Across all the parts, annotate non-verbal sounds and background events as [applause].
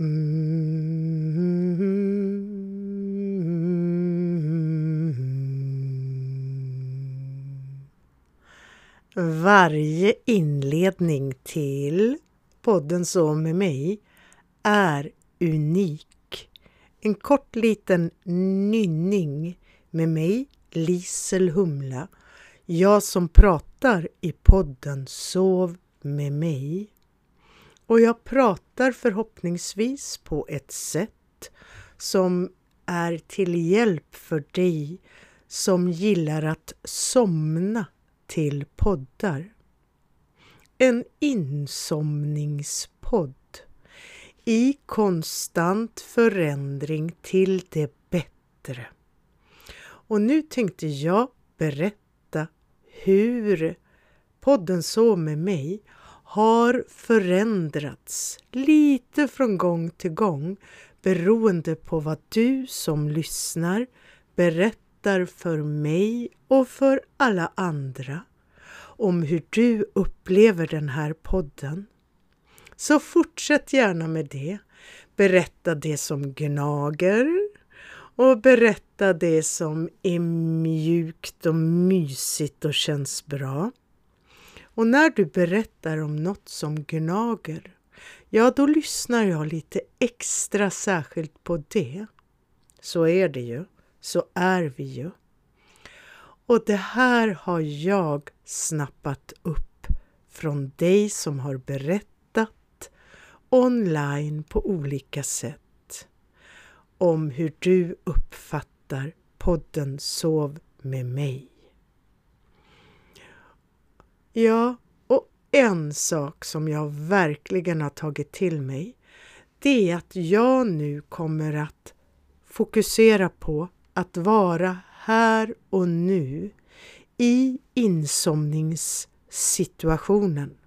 Mm. Varje inledning till podden Så med mig är unik. En kort liten nynning med mig, Lisel Humla. Jag som pratar i podden Sov med mig. Och jag pratar förhoppningsvis på ett sätt som är till hjälp för dig som gillar att somna till poddar. En insomningspodd i konstant förändring till det bättre. Och nu tänkte jag berätta hur podden Så med mig har förändrats lite från gång till gång beroende på vad du som lyssnar berättar för mig och för alla andra om hur du upplever den här podden. Så fortsätt gärna med det. Berätta det som gnager och berätta det som är mjukt och mysigt och känns bra. Och när du berättar om något som gnager, ja då lyssnar jag lite extra särskilt på det. Så är det ju, så är vi ju. Och det här har jag snappat upp från dig som har berättat online på olika sätt om hur du uppfattar podden Sov med mig. Ja, och en sak som jag verkligen har tagit till mig det är att jag nu kommer att fokusera på att vara här och nu i insomningssituationen.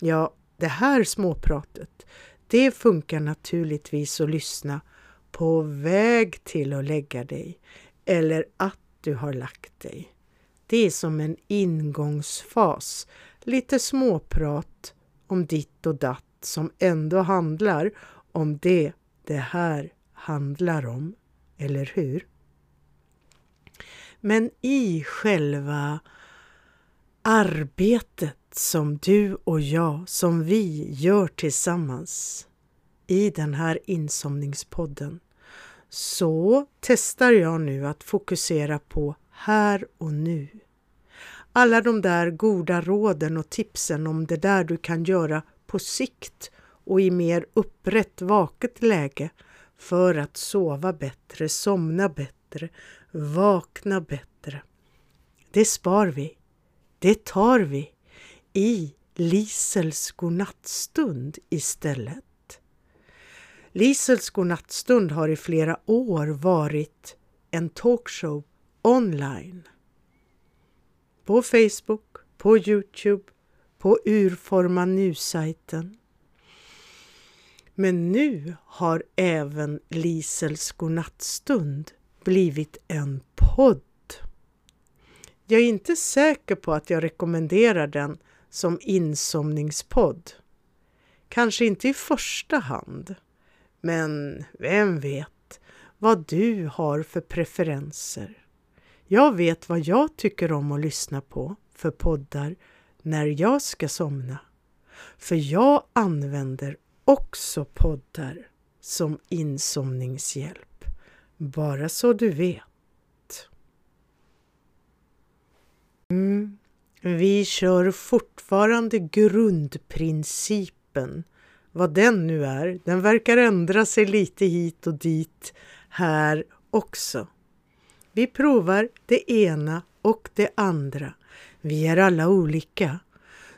Ja, det här småpratet, det funkar naturligtvis att lyssna på väg till att lägga dig eller att du har lagt dig. Det är som en ingångsfas, lite småprat om ditt och datt som ändå handlar om det det här handlar om, eller hur? Men i själva arbetet som du och jag, som vi gör tillsammans i den här insomningspodden så testar jag nu att fokusera på här och nu. Alla de där goda råden och tipsen om det där du kan göra på sikt och i mer upprätt vaket läge för att sova bättre, somna bättre, vakna bättre. Det spar vi. Det tar vi i Lisels godnattstund istället. Lisels godnattstund har i flera år varit en talkshow online. På Facebook, på Youtube, på Urforma nu-sajten. Men nu har även Lisels godnattstund blivit en podd. Jag är inte säker på att jag rekommenderar den som insomningspodd. Kanske inte i första hand. Men vem vet vad du har för preferenser? Jag vet vad jag tycker om att lyssna på för poddar när jag ska somna. För jag använder också poddar som insomningshjälp. Bara så du vet. Mm. Vi kör fortfarande grundprincipen vad den nu är, den verkar ändra sig lite hit och dit här också. Vi provar det ena och det andra. Vi är alla olika.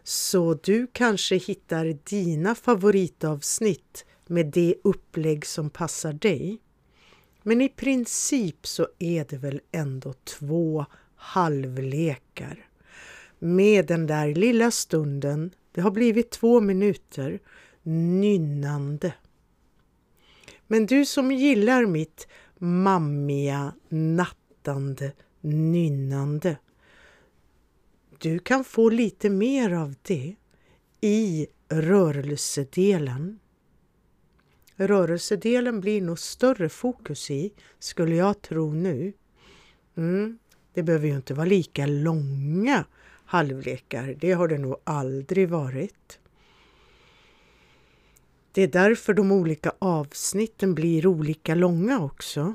Så du kanske hittar dina favoritavsnitt med det upplägg som passar dig. Men i princip så är det väl ändå två halvlekar. Med den där lilla stunden, det har blivit två minuter, nynnande. Men du som gillar mitt mammiga, nattande, nynnande. Du kan få lite mer av det i rörelsedelen. Rörelsedelen blir nog större fokus i, skulle jag tro nu. Mm, det behöver ju inte vara lika långa halvlekar, det har det nog aldrig varit. Det är därför de olika avsnitten blir olika långa också.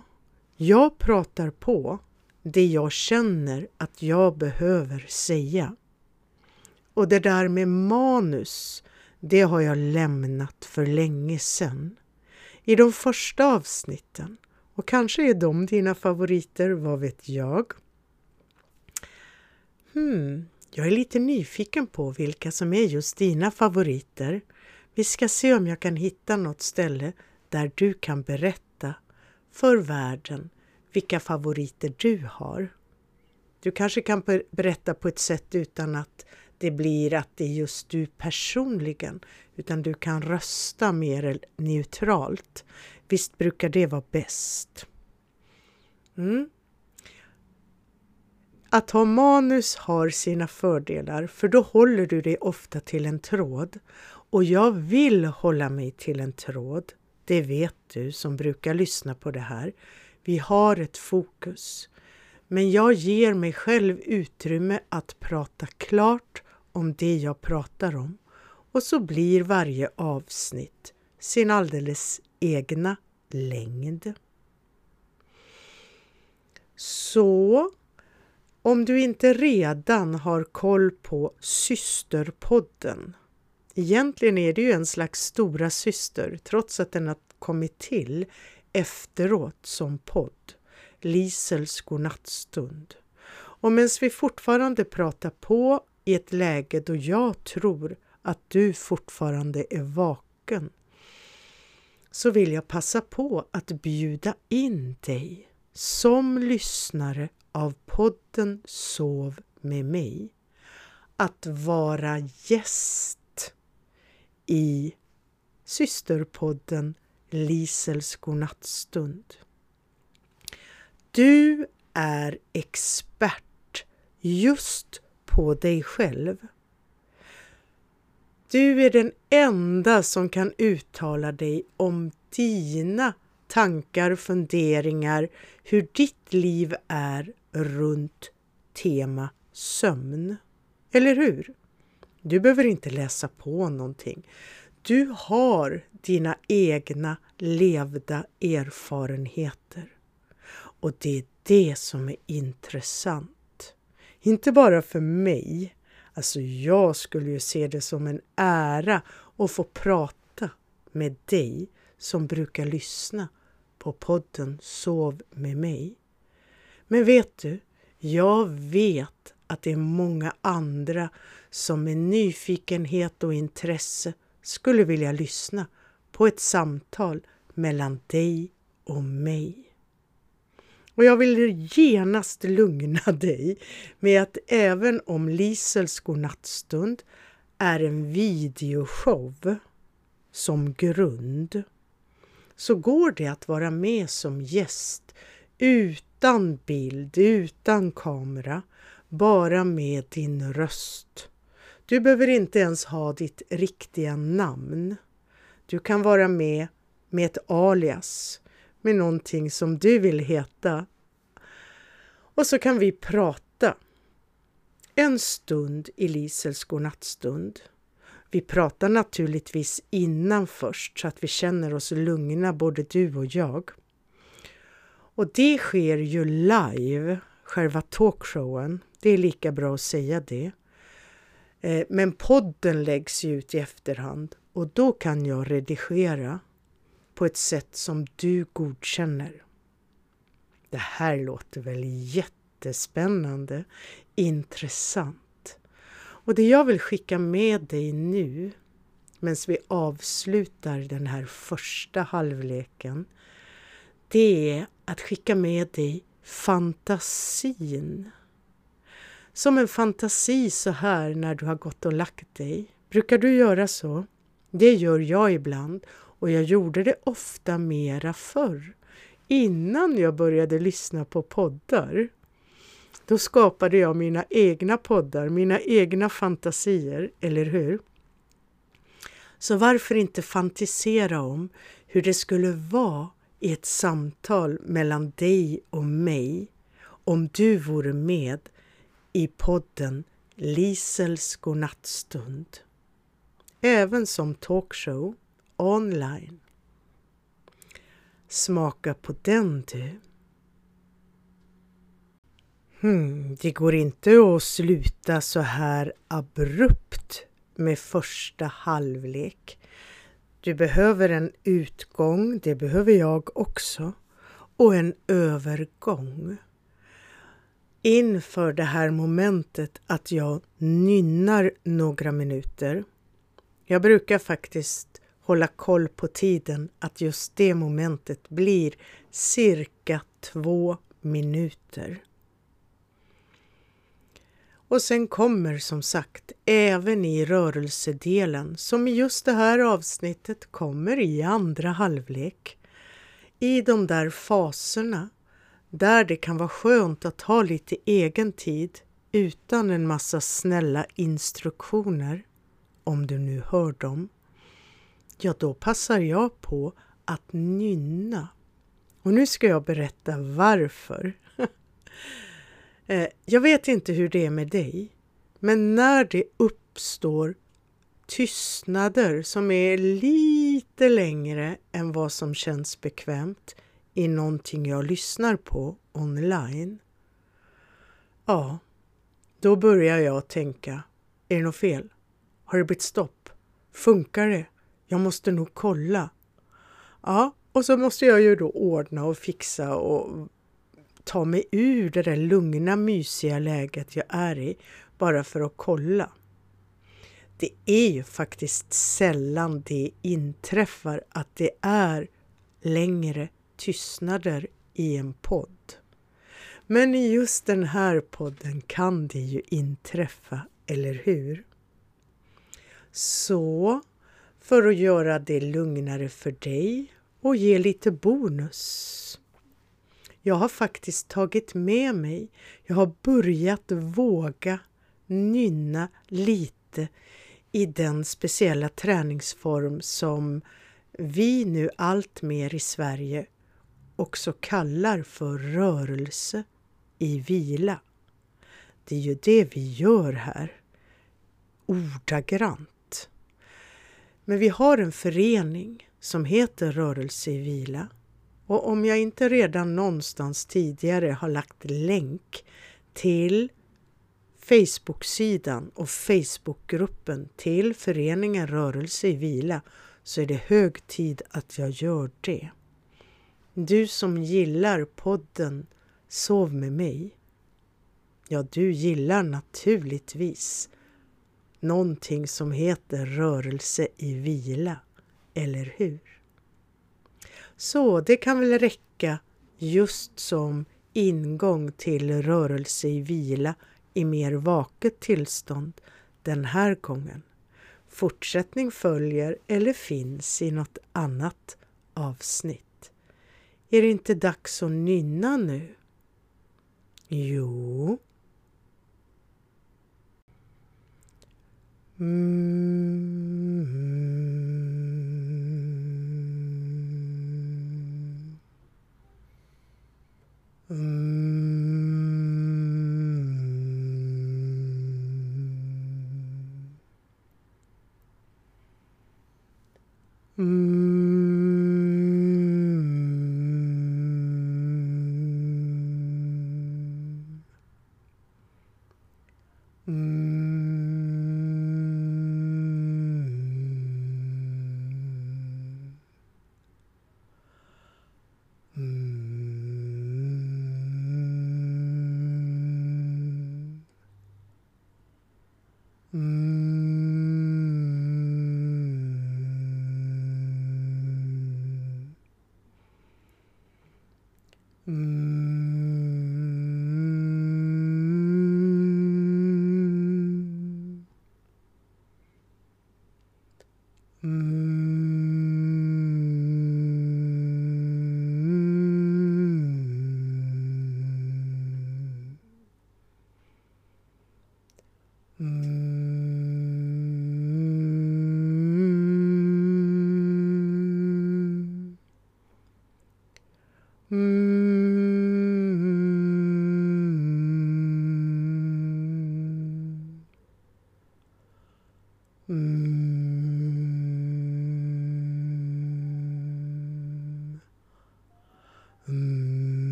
Jag pratar på det jag känner att jag behöver säga. Och det där med manus, det har jag lämnat för länge sedan. I de första avsnitten, och kanske är de dina favoriter, vad vet jag? Hmm, jag är lite nyfiken på vilka som är just dina favoriter. Vi ska se om jag kan hitta något ställe där du kan berätta för världen vilka favoriter du har. Du kanske kan berätta på ett sätt utan att det blir att det är just du personligen, utan du kan rösta mer neutralt. Visst brukar det vara bäst? Mm. Att ha manus har sina fördelar, för då håller du dig ofta till en tråd. Och jag vill hålla mig till en tråd. Det vet du som brukar lyssna på det här. Vi har ett fokus. Men jag ger mig själv utrymme att prata klart om det jag pratar om och så blir varje avsnitt sin alldeles egna längd. Så om du inte redan har koll på Systerpodden Egentligen är det ju en slags stora syster trots att den har kommit till efteråt som podd. Lisels godnattstund. Och medan vi fortfarande pratar på i ett läge då jag tror att du fortfarande är vaken så vill jag passa på att bjuda in dig som lyssnare av podden Sov med mig att vara gäst i systerpodden Lisels godnattstund. Du är expert just på dig själv. Du är den enda som kan uttala dig om dina tankar, funderingar, hur ditt liv är runt tema sömn. Eller hur? Du behöver inte läsa på någonting. Du har dina egna levda erfarenheter. Och det är det som är intressant. Inte bara för mig. Alltså jag skulle ju se det som en ära att få prata med dig som brukar lyssna på podden Sov med mig. Men vet du, jag vet att det är många andra som med nyfikenhet och intresse skulle vilja lyssna på ett samtal mellan dig och mig. Och jag vill genast lugna [laughs] dig med att även om Lisels godnattstund är en videoshow som grund så går det att vara med som gäst utan bild, utan kamera, bara med din röst. Du behöver inte ens ha ditt riktiga namn. Du kan vara med med ett alias, med någonting som du vill heta. Och så kan vi prata en stund i Lisels godnattstund. Vi pratar naturligtvis innan först så att vi känner oss lugna, både du och jag. Och det sker ju live, själva talkshowen. Det är lika bra att säga det. Eh, men podden läggs ju ut i efterhand och då kan jag redigera på ett sätt som du godkänner. Det här låter väl jättespännande, intressant. Och det jag vill skicka med dig nu, medan vi avslutar den här första halvleken, det är att skicka med dig fantasin. Som en fantasi så här när du har gått och lagt dig. Brukar du göra så? Det gör jag ibland och jag gjorde det ofta mera förr. Innan jag började lyssna på poddar. Då skapade jag mina egna poddar, mina egna fantasier, eller hur? Så varför inte fantisera om hur det skulle vara i ett samtal mellan dig och mig om du vore med i podden Lisels godnattstund. Även som talkshow online. Smaka på den du. Hmm, det går inte att sluta så här abrupt med första halvlek. Du behöver en utgång, det behöver jag också, och en övergång. Inför det här momentet att jag nynnar några minuter. Jag brukar faktiskt hålla koll på tiden att just det momentet blir cirka två minuter. Och sen kommer som sagt även i rörelsedelen, som i just det här avsnittet kommer i andra halvlek, i de där faserna där det kan vara skönt att ha lite egen tid utan en massa snälla instruktioner, om du nu hör dem, ja då passar jag på att nynna. Och nu ska jag berätta varför. [laughs] Eh, jag vet inte hur det är med dig, men när det uppstår tystnader som är lite längre än vad som känns bekvämt i någonting jag lyssnar på online. Ja, då börjar jag tänka, är det något fel? Har det blivit stopp? Funkar det? Jag måste nog kolla. Ja, och så måste jag ju då ordna och fixa och ta mig ur det där lugna, mysiga läget jag är i bara för att kolla. Det är ju faktiskt sällan det inträffar att det är längre tystnader i en podd. Men i just den här podden kan det ju inträffa, eller hur? Så för att göra det lugnare för dig och ge lite bonus jag har faktiskt tagit med mig, jag har börjat våga nynna lite i den speciella träningsform som vi nu allt mer i Sverige också kallar för rörelse i vila. Det är ju det vi gör här, ordagrant. Men vi har en förening som heter Rörelse i vila och om jag inte redan någonstans tidigare har lagt länk till Facebook-sidan och Facebookgruppen till föreningen Rörelse i vila så är det hög tid att jag gör det. Du som gillar podden Sov med mig. Ja, du gillar naturligtvis någonting som heter rörelse i vila, eller hur? Så det kan väl räcka just som ingång till rörelse i vila i mer vaket tillstånd den här gången. Fortsättning följer eller finns i något annat avsnitt. Är det inte dags att nynna nu? Jo. Mm, mm, mm,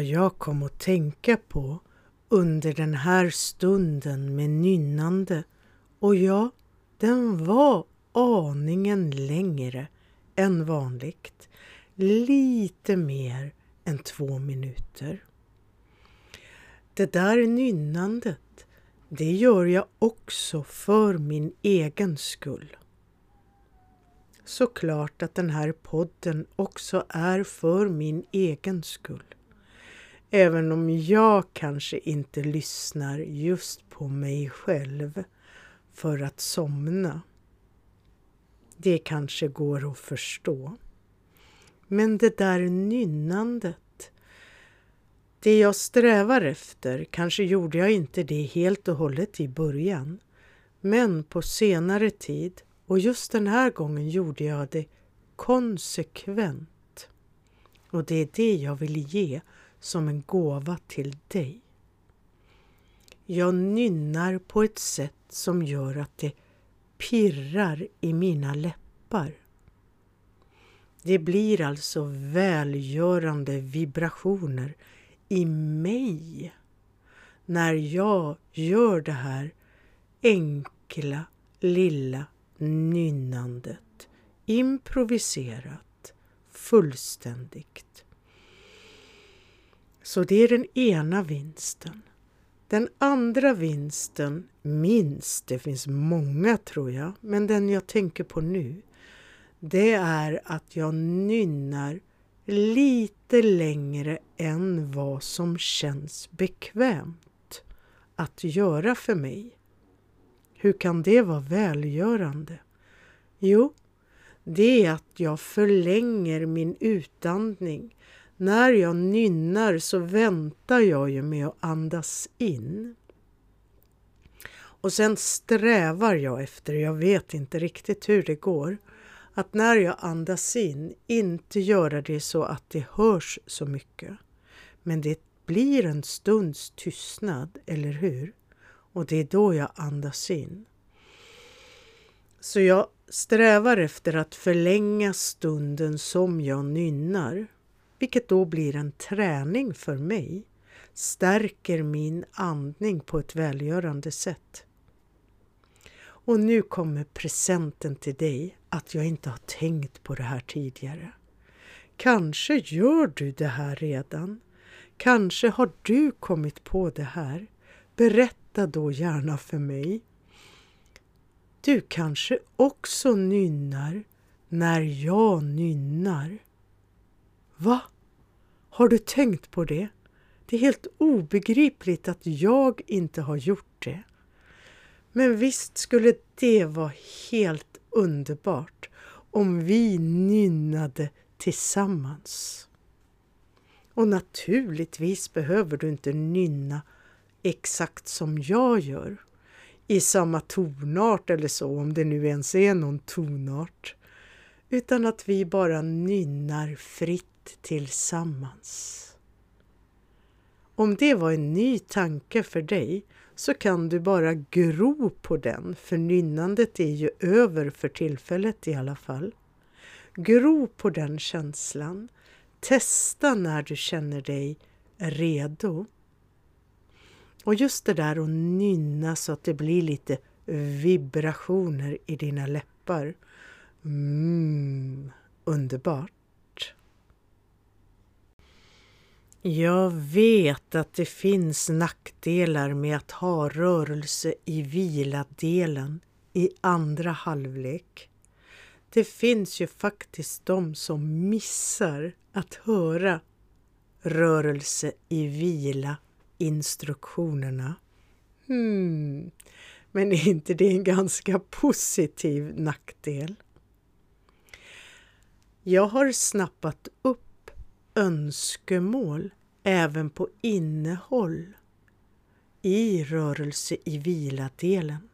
vad jag kom att tänka på under den här stunden med nynnande? Och ja, den var aningen längre än vanligt. Lite mer än två minuter. Det där nynnandet, det gör jag också för min egen skull. Såklart att den här podden också är för min egen skull. Även om jag kanske inte lyssnar just på mig själv för att somna. Det kanske går att förstå. Men det där nynnandet, det jag strävar efter, kanske gjorde jag inte det helt och hållet i början. Men på senare tid, och just den här gången gjorde jag det konsekvent. Och det är det jag vill ge som en gåva till dig. Jag nynnar på ett sätt som gör att det pirrar i mina läppar. Det blir alltså välgörande vibrationer i mig när jag gör det här enkla lilla nynnandet improviserat, fullständigt. Så det är den ena vinsten. Den andra vinsten, minst, det finns många tror jag, men den jag tänker på nu, det är att jag nynnar lite längre än vad som känns bekvämt att göra för mig. Hur kan det vara välgörande? Jo, det är att jag förlänger min utandning. När jag nynnar så väntar jag ju med att andas in. Och sen strävar jag efter, jag vet inte riktigt hur det går, att när jag andas in inte göra det så att det hörs så mycket. Men det blir en stunds tystnad, eller hur? Och det är då jag andas in. Så jag strävar efter att förlänga stunden som jag nynnar, vilket då blir en träning för mig, stärker min andning på ett välgörande sätt. Och nu kommer presenten till dig att jag inte har tänkt på det här tidigare. Kanske gör du det här redan. Kanske har du kommit på det här. Berätta då gärna för mig. Du kanske också nynnar när jag nynnar. Va? Har du tänkt på det? Det är helt obegripligt att jag inte har gjort det. Men visst skulle det vara helt underbart om vi nynnade tillsammans. Och naturligtvis behöver du inte nynna exakt som jag gör i samma tonart eller så, om det nu ens är någon tonart. Utan att vi bara nynnar fritt tillsammans. Om det var en ny tanke för dig så kan du bara gro på den, för nynnandet är ju över för tillfället i alla fall. Gro på den känslan. Testa när du känner dig redo. Och just det där att nynna så att det blir lite vibrationer i dina läppar. Mm, underbart. Jag vet att det finns nackdelar med att ha rörelse i viladelen i andra halvlek. Det finns ju faktiskt de som missar att höra rörelse i vila instruktionerna. Hmm, men är inte det en ganska positiv nackdel? Jag har snappat upp önskemål även på innehåll i rörelse i vila-delen.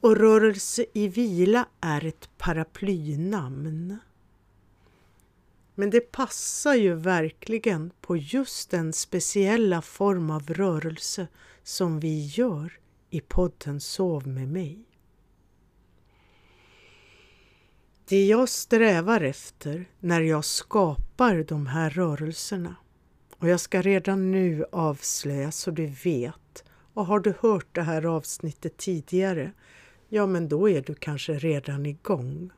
Och rörelse i vila är ett paraplynamn. Men det passar ju verkligen på just den speciella form av rörelse som vi gör i podden Sov med mig. Det jag strävar efter när jag skapar de här rörelserna och jag ska redan nu avslöja så du vet och har du hört det här avsnittet tidigare ja men då är du kanske redan igång.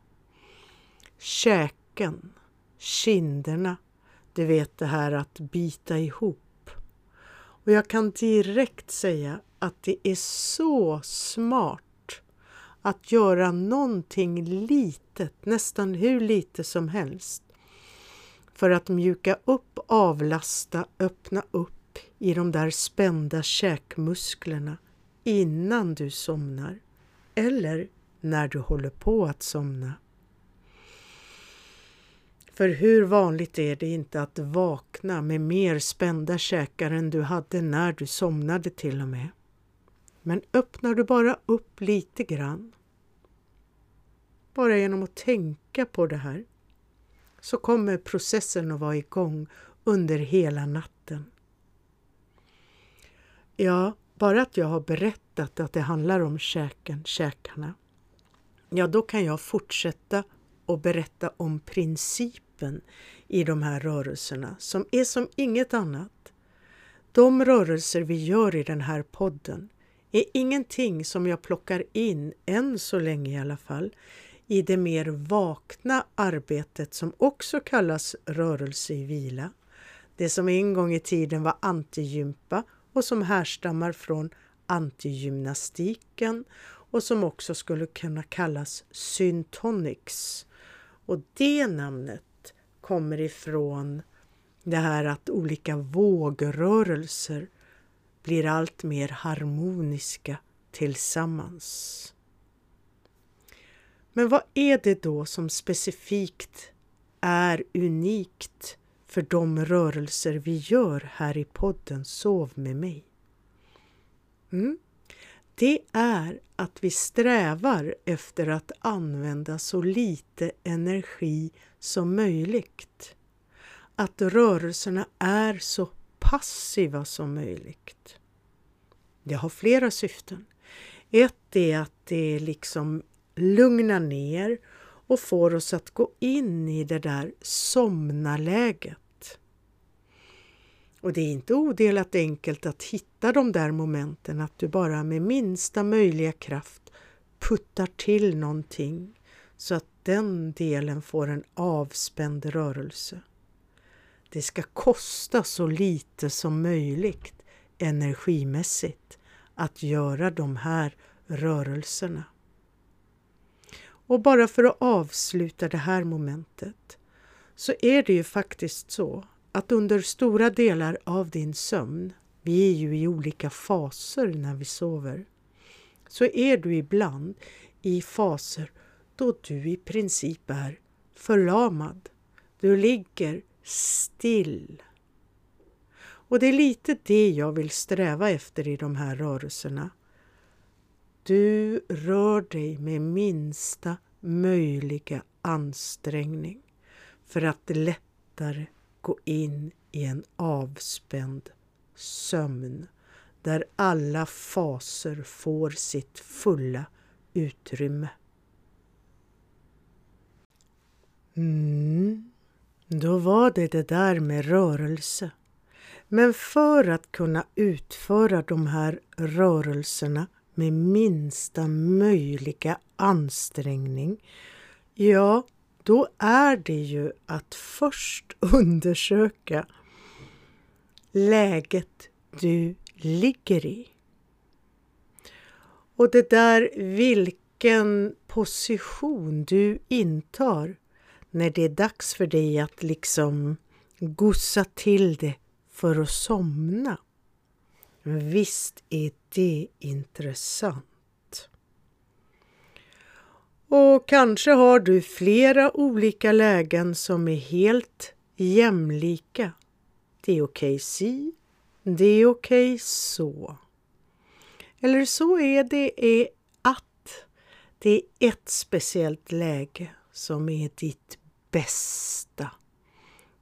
Käken, kinderna, du vet det här att bita ihop. Och jag kan direkt säga att det är så smart att göra någonting litet, nästan hur lite som helst, för att mjuka upp, avlasta, öppna upp i de där spända käkmusklerna innan du somnar eller när du håller på att somna. För hur vanligt är det inte att vakna med mer spända käkar än du hade när du somnade till och med? Men öppnar du bara upp lite grann, bara genom att tänka på det här, så kommer processen att vara igång under hela natten. Ja, bara att jag har berättat att det handlar om käken, käkarna, ja då kan jag fortsätta och berätta om principen i de här rörelserna som är som inget annat. De rörelser vi gör i den här podden är ingenting som jag plockar in, än så länge i alla fall, i det mer vakna arbetet som också kallas rörelse i vila. Det som en gång i tiden var antigympa och som härstammar från antigymnastiken och som också skulle kunna kallas syntonics. Och det namnet kommer ifrån det här att olika vågrörelser blir allt mer harmoniska tillsammans. Men vad är det då som specifikt är unikt för de rörelser vi gör här i podden Sov med mig? Mm. Det är att vi strävar efter att använda så lite energi som möjligt. Att rörelserna är så passiva som möjligt. Det har flera syften. Ett är att det liksom lugnar ner och får oss att gå in i det där somnaläget. Och det är inte odelat enkelt att hitta de där momenten, att du bara med minsta möjliga kraft puttar till någonting så att den delen får en avspänd rörelse. Det ska kosta så lite som möjligt energimässigt att göra de här rörelserna. Och bara för att avsluta det här momentet så är det ju faktiskt så att under stora delar av din sömn, vi är ju i olika faser när vi sover, så är du ibland i faser då du i princip är förlamad. Du ligger still. Och det är lite det jag vill sträva efter i de här rörelserna. Du rör dig med minsta möjliga ansträngning för att lättare gå in i en avspänd sömn där alla faser får sitt fulla utrymme. Mm, då var det det där med rörelse. Men för att kunna utföra de här rörelserna med minsta möjliga ansträngning, ja, då är det ju att först [laughs] undersöka läget du ligger i. Och det där vilken position du intar när det är dags för dig att liksom gossa till det för att somna. Visst är det intressant. Och kanske har du flera olika lägen som är helt jämlika. Det är okej okay si, det är okej okay så. Eller så är det är att det är ett speciellt läge som är ditt bästa.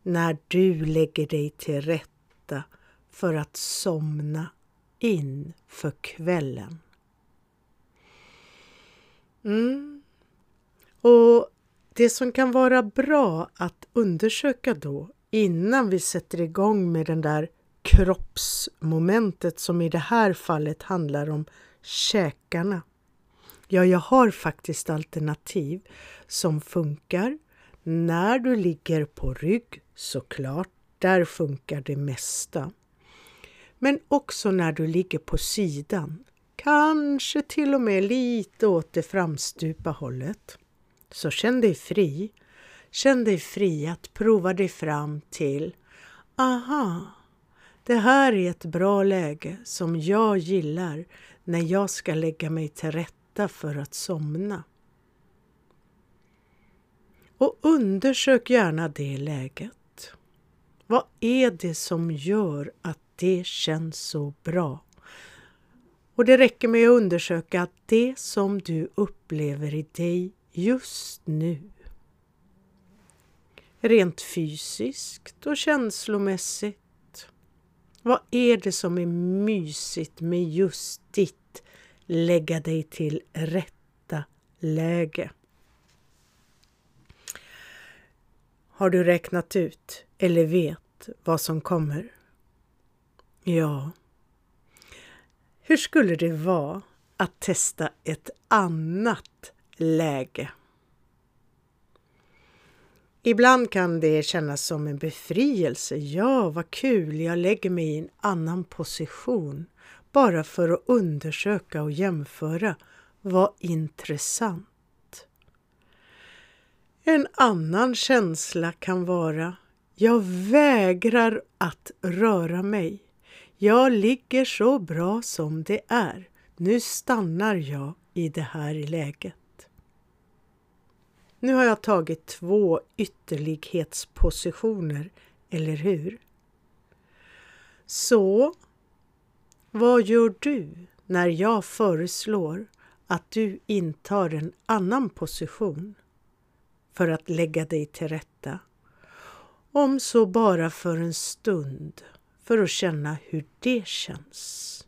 När du lägger dig till rätta för att somna in för kvällen. Mm. Och det som kan vara bra att undersöka då innan vi sätter igång med den där kroppsmomentet som i det här fallet handlar om käkarna. Ja, jag har faktiskt alternativ som funkar när du ligger på rygg såklart, där funkar det mesta. Men också när du ligger på sidan, kanske till och med lite åt det framstupa hållet. Så känn dig fri. Känn dig fri att prova dig fram till Aha, det här är ett bra läge som jag gillar när jag ska lägga mig till rätta för att somna. Och undersök gärna det läget. Vad är det som gör att det känns så bra? Och det räcker med att undersöka att det som du upplever i dig just nu rent fysiskt och känslomässigt vad är det som är mysigt med just ditt lägga dig till rätta läge? Har du räknat ut eller vet vad som kommer? Ja. Hur skulle det vara att testa ett annat läge? Ibland kan det kännas som en befrielse. Ja, vad kul, jag lägger mig i en annan position bara för att undersöka och jämföra. Vad intressant. En annan känsla kan vara jag vägrar att röra mig. Jag ligger så bra som det är. Nu stannar jag i det här läget. Nu har jag tagit två ytterlighetspositioner, eller hur? Så, vad gör du när jag föreslår att du intar en annan position för att lägga dig till rätta? Om så bara för en stund, för att känna hur det känns.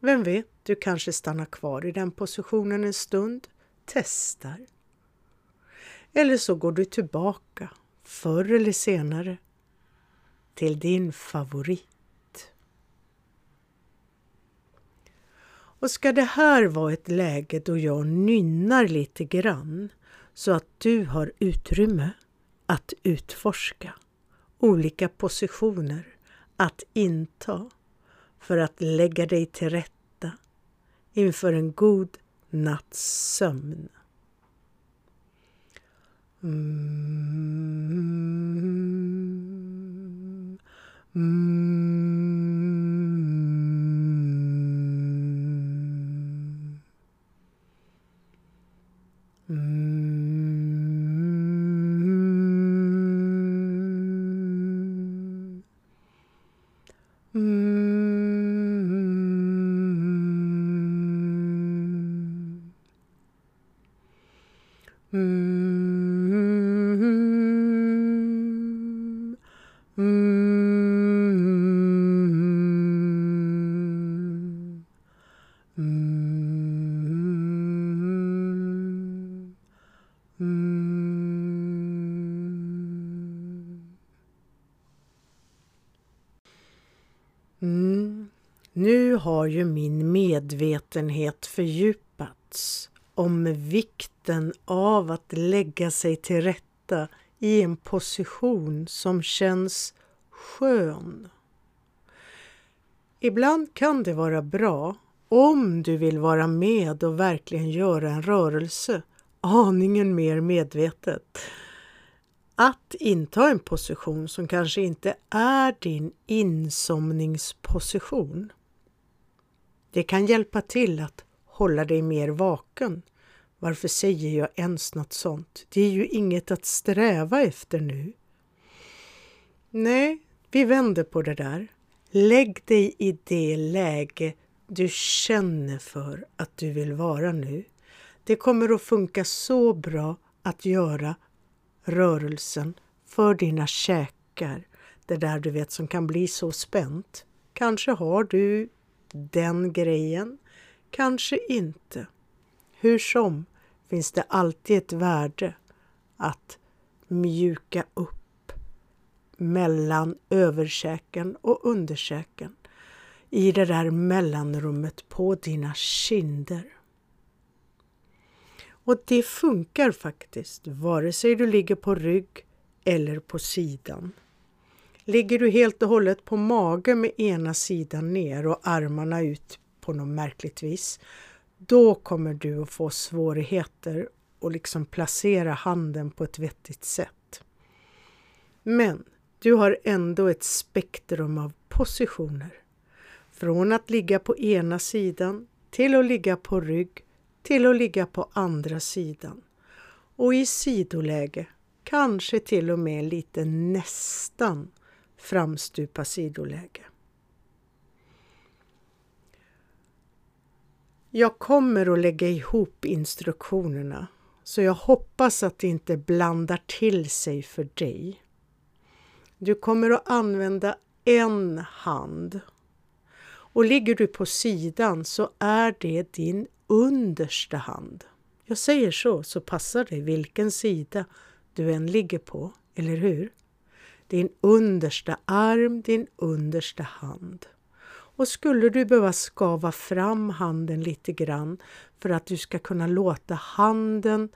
Vem vet, du kanske stannar kvar i den positionen en stund, testar. Eller så går du tillbaka, förr eller senare, till din favorit. Och ska det här vara ett läge då jag nynnar lite grann så att du har utrymme att utforska olika positioner att inta för att lägga dig till rätta inför en god natts sömn. Mm. Mm. Mm. Nu har ju min medvetenhet fördjupats om vikten av att lägga sig till rätta i en position som känns skön. Ibland kan det vara bra om du vill vara med och verkligen göra en rörelse aningen mer medvetet att inta en position som kanske inte är din insomningsposition. Det kan hjälpa till att hålla dig mer vaken. Varför säger jag ens något sånt? Det är ju inget att sträva efter nu. Nej, vi vänder på det där. Lägg dig i det läge du känner för att du vill vara nu. Det kommer att funka så bra att göra rörelsen för dina käkar. Det där du vet som kan bli så spänt. Kanske har du den grejen, kanske inte. Hur som finns det alltid ett värde att mjuka upp mellan överkäken och underkäken i det där mellanrummet på dina kinder. Och det funkar faktiskt, vare sig du ligger på rygg eller på sidan. Ligger du helt och hållet på mage med ena sidan ner och armarna ut på något märkligt vis, då kommer du att få svårigheter att liksom placera handen på ett vettigt sätt. Men du har ändå ett spektrum av positioner. Från att ligga på ena sidan till att ligga på rygg till att ligga på andra sidan och i sidoläge, kanske till och med lite nästan framstupa sidoläge. Jag kommer att lägga ihop instruktionerna så jag hoppas att det inte blandar till sig för dig. Du kommer att använda en hand och ligger du på sidan så är det din understa hand. Jag säger så, så passar det vilken sida du än ligger på, eller hur? Din understa arm, din understa hand. Och skulle du behöva skava fram handen lite grann för att du ska kunna låta handen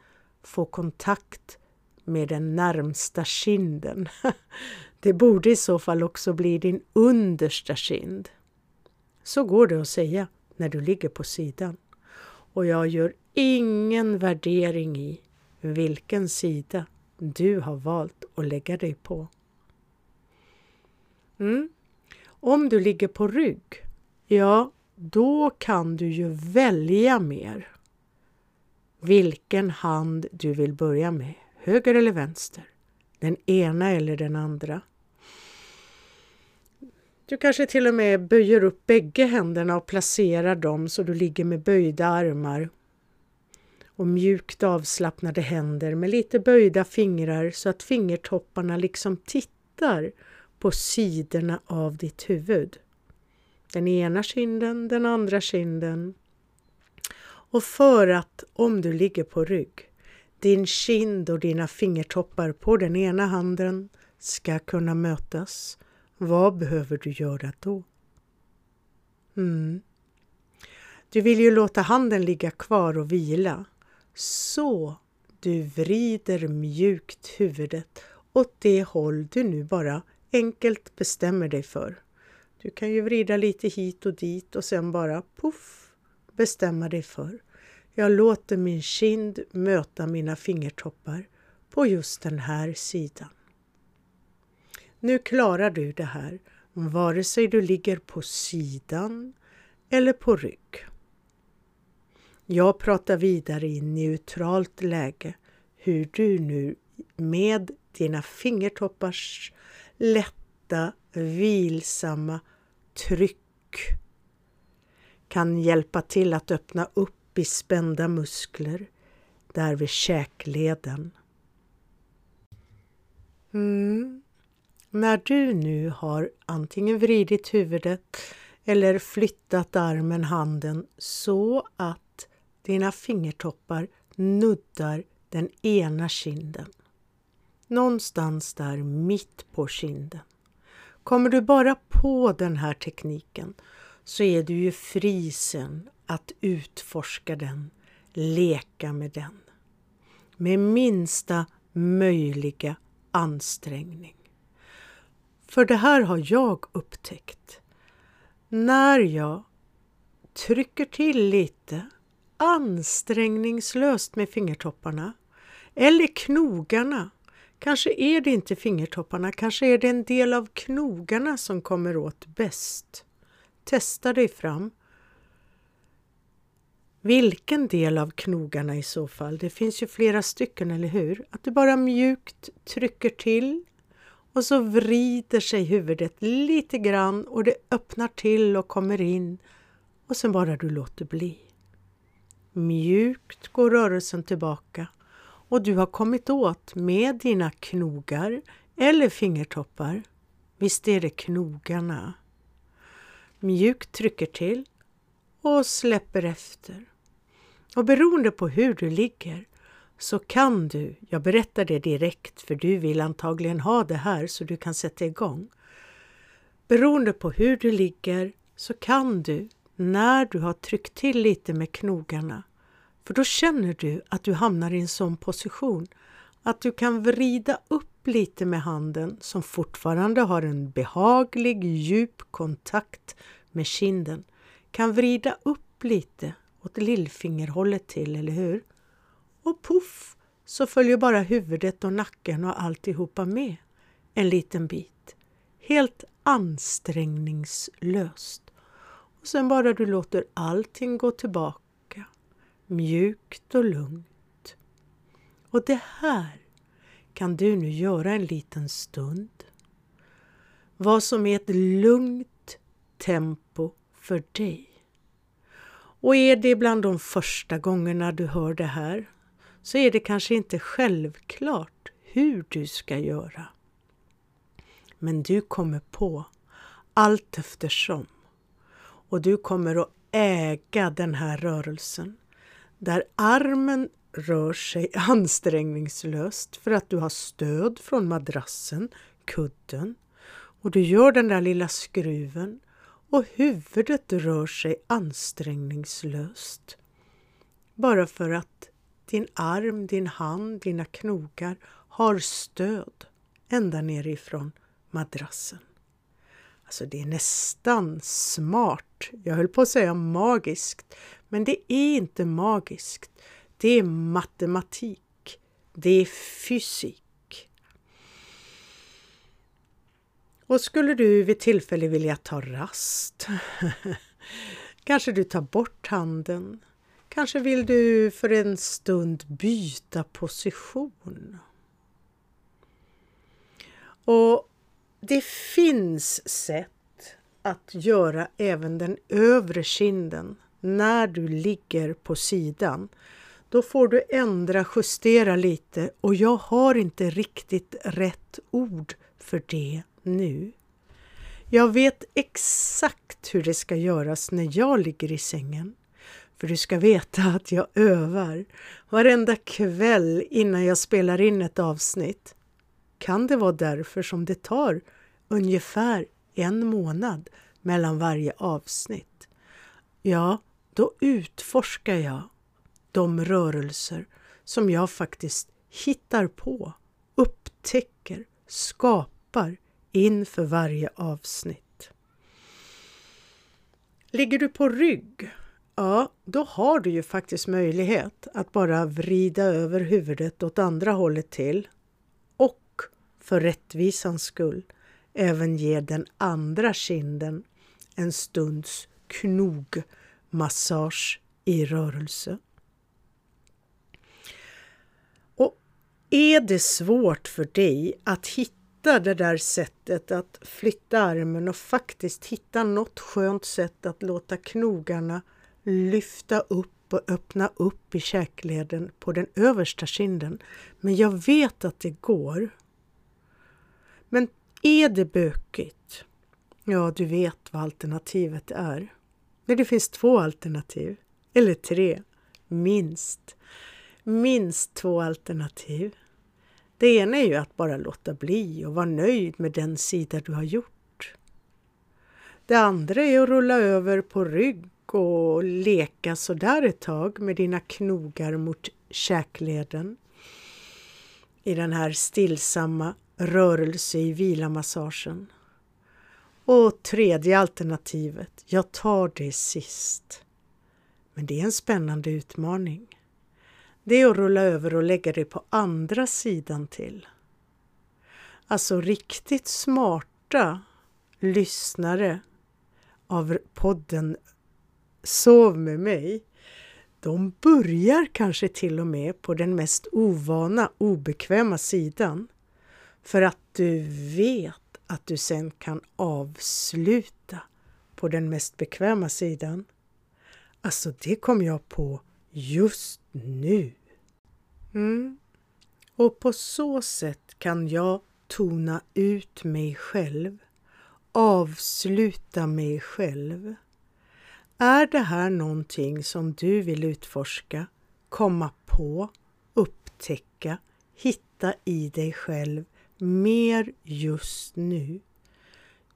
få kontakt med den närmsta kinden. [laughs] Det borde i så fall också bli din understa kind. Så går det att säga när du ligger på sidan och jag gör ingen värdering i vilken sida du har valt att lägga dig på. Mm. Om du ligger på rygg, ja, då kan du ju välja mer vilken hand du vill börja med, höger eller vänster, den ena eller den andra. Du kanske till och med böjer upp bägge händerna och placerar dem så du ligger med böjda armar och mjukt avslappnade händer med lite böjda fingrar så att fingertopparna liksom tittar på sidorna av ditt huvud. Den ena kinden, den andra kinden. Och för att, om du ligger på rygg, din kind och dina fingertoppar på den ena handen ska kunna mötas vad behöver du göra då? Mm. Du vill ju låta handen ligga kvar och vila. Så du vrider mjukt huvudet åt det håll du nu bara enkelt bestämmer dig för. Du kan ju vrida lite hit och dit och sen bara puff bestämma dig för. Jag låter min kind möta mina fingertoppar på just den här sidan. Nu klarar du det här vare sig du ligger på sidan eller på rygg. Jag pratar vidare i neutralt läge hur du nu med dina fingertoppars lätta, vilsamma tryck kan hjälpa till att öppna upp i spända muskler där vid käkleden. Mm. När du nu har antingen vridit huvudet eller flyttat armen, handen så att dina fingertoppar nuddar den ena kinden. Någonstans där mitt på kinden. Kommer du bara på den här tekniken så är du ju fri sen att utforska den, leka med den. Med minsta möjliga ansträngning. För det här har jag upptäckt. När jag trycker till lite ansträngningslöst med fingertopparna eller knogarna. Kanske är det inte fingertopparna, kanske är det en del av knogarna som kommer åt bäst. Testa dig fram. Vilken del av knogarna i så fall? Det finns ju flera stycken, eller hur? Att du bara mjukt trycker till och så vrider sig huvudet lite grann och det öppnar till och kommer in och sen bara du låter bli. Mjukt går rörelsen tillbaka och du har kommit åt med dina knogar eller fingertoppar. Visst är det knogarna? Mjukt trycker till och släpper efter. Och beroende på hur du ligger så kan du, jag berättar det direkt för du vill antagligen ha det här så du kan sätta igång. Beroende på hur du ligger så kan du, när du har tryckt till lite med knogarna, för då känner du att du hamnar i en sån position att du kan vrida upp lite med handen som fortfarande har en behaglig djup kontakt med kinden. Kan vrida upp lite åt lillfingerhållet till, eller hur? Och puff så följer bara huvudet och nacken och alltihopa med en liten bit. Helt ansträngningslöst. Och sen bara du låter allting gå tillbaka mjukt och lugnt. Och det här kan du nu göra en liten stund. Vad som är ett lugnt tempo för dig. Och är det bland de första gångerna du hör det här så är det kanske inte självklart hur du ska göra. Men du kommer på allt eftersom och du kommer att äga den här rörelsen där armen rör sig [laughs] ansträngningslöst för att du har stöd från madrassen, kudden och du gör den där lilla skruven och huvudet rör sig ansträngningslöst. Bara för att din arm, din hand, dina knogar har stöd ända nerifrån madrassen. Alltså det är nästan smart, jag höll på att säga magiskt, men det är inte magiskt. Det är matematik. Det är fysik. Och skulle du vid tillfälle vilja ta rast? [laughs] Kanske du tar bort handen? Kanske vill du för en stund byta position? Och det finns sätt att göra även den övre kinden när du ligger på sidan, då får du ändra, justera lite och jag har inte riktigt rätt ord för det nu. Jag vet exakt hur det ska göras när jag ligger i sängen. För du ska veta att jag övar varenda kväll innan jag spelar in ett avsnitt. Kan det vara därför som det tar ungefär en månad mellan varje avsnitt? Ja, då utforskar jag de rörelser som jag faktiskt hittar på, upptäcker, skapar inför varje avsnitt. Ligger du på rygg, ja, då har du ju faktiskt möjlighet att bara vrida över huvudet åt andra hållet till och för rättvisans skull även ge den andra kinden en stunds knogmassage i rörelse. Och är det svårt för dig att hitta det där sättet att flytta armen och faktiskt hitta något skönt sätt att låta knogarna lyfta upp och öppna upp i käkleden på den översta kinden. Men jag vet att det går. Men är det bökigt? Ja, du vet vad alternativet är. Nej, det finns två alternativ. Eller tre. Minst. Minst två alternativ. Det ena är ju att bara låta bli och vara nöjd med den sida du har gjort. Det andra är att rulla över på rygg och leka sådär ett tag med dina knogar mot käkleden i den här stillsamma rörelse i vilamassagen. Och tredje alternativet, jag tar det sist. Men det är en spännande utmaning. Det är att rulla över och lägga det på andra sidan till. Alltså riktigt smarta lyssnare av podden Sov med mig, de börjar kanske till och med på den mest ovana, obekväma sidan för att du vet att du sen kan avsluta på den mest bekväma sidan. Alltså, det kom jag på just nu. Mm. Och på så sätt kan jag tona ut mig själv, avsluta mig själv. Är det här någonting som du vill utforska, komma på, upptäcka, hitta i dig själv mer just nu?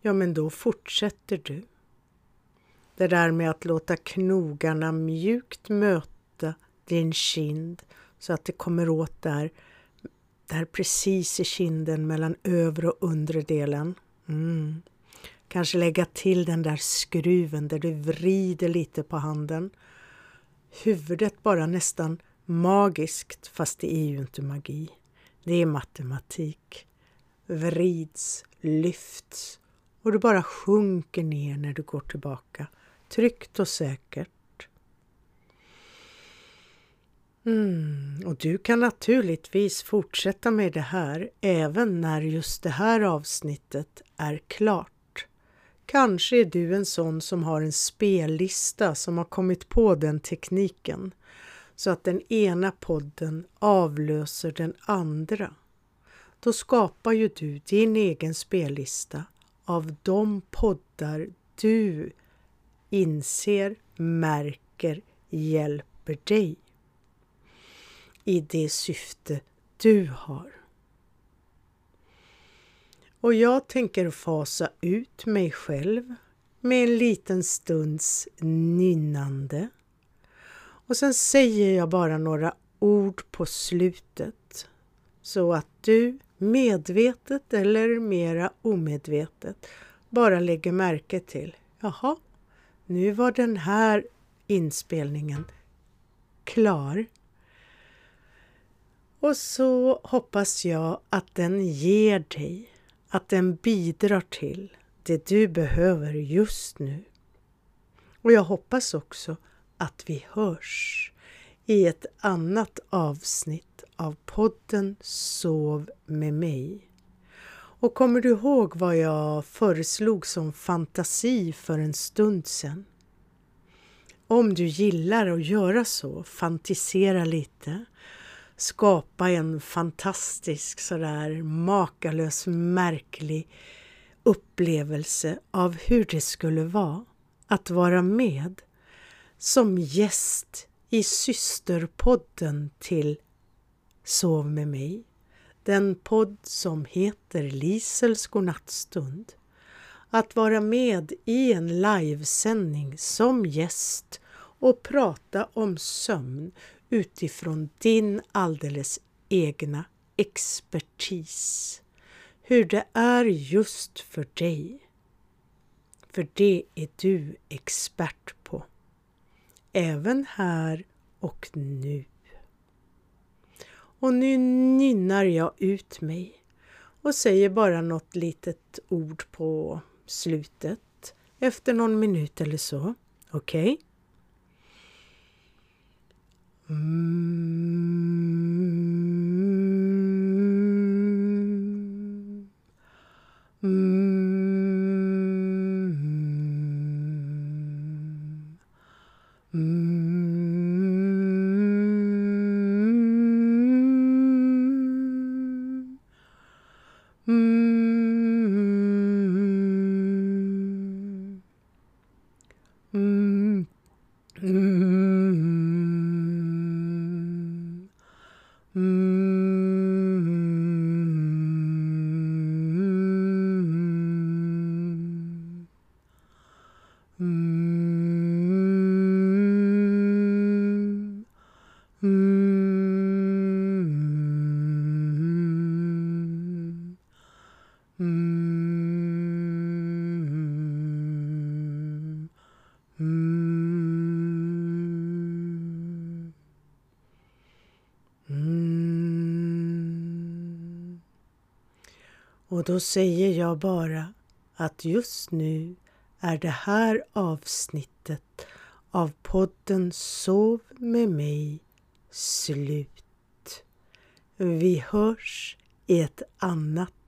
Ja, men då fortsätter du. Det där med att låta knogarna mjukt möta din kind så att det kommer åt där, där precis i kinden mellan övre och undre delen. Mm. Kanske lägga till den där skruven där du vrider lite på handen. Huvudet bara nästan magiskt, fast det är ju inte magi. Det är matematik. Vrids, lyfts och du bara sjunker ner när du går tillbaka. Tryggt och säkert. Mm, och du kan naturligtvis fortsätta med det här även när just det här avsnittet är klart. Kanske är du en sån som har en spellista som har kommit på den tekniken så att den ena podden avlöser den andra. Då skapar ju du din egen spellista av de poddar du inser, märker, hjälper dig i det syfte du har. Och jag tänker fasa ut mig själv med en liten stunds nynnande. Och sen säger jag bara några ord på slutet så att du medvetet eller mera omedvetet bara lägger märke till jaha, nu var den här inspelningen klar. Och så hoppas jag att den ger dig att den bidrar till det du behöver just nu. Och jag hoppas också att vi hörs i ett annat avsnitt av podden Sov med mig. Och kommer du ihåg vad jag föreslog som fantasi för en stund sedan? Om du gillar att göra så, fantisera lite, skapa en fantastisk sådär makalös märklig upplevelse av hur det skulle vara att vara med som gäst i systerpodden till Sov med mig. Den podd som heter Lisels godnattstund. Att vara med i en livesändning som gäst och prata om sömn utifrån din alldeles egna expertis. Hur det är just för dig. För det är du expert på. Även här och nu. Och nu nynnar jag ut mig och säger bara något litet ord på slutet efter någon minut eller så. Okej? Okay? Mm. Mm. Mm. Och då säger jag bara att just nu är det här avsnittet av podden Sov med mig slut. Vi hörs i ett annat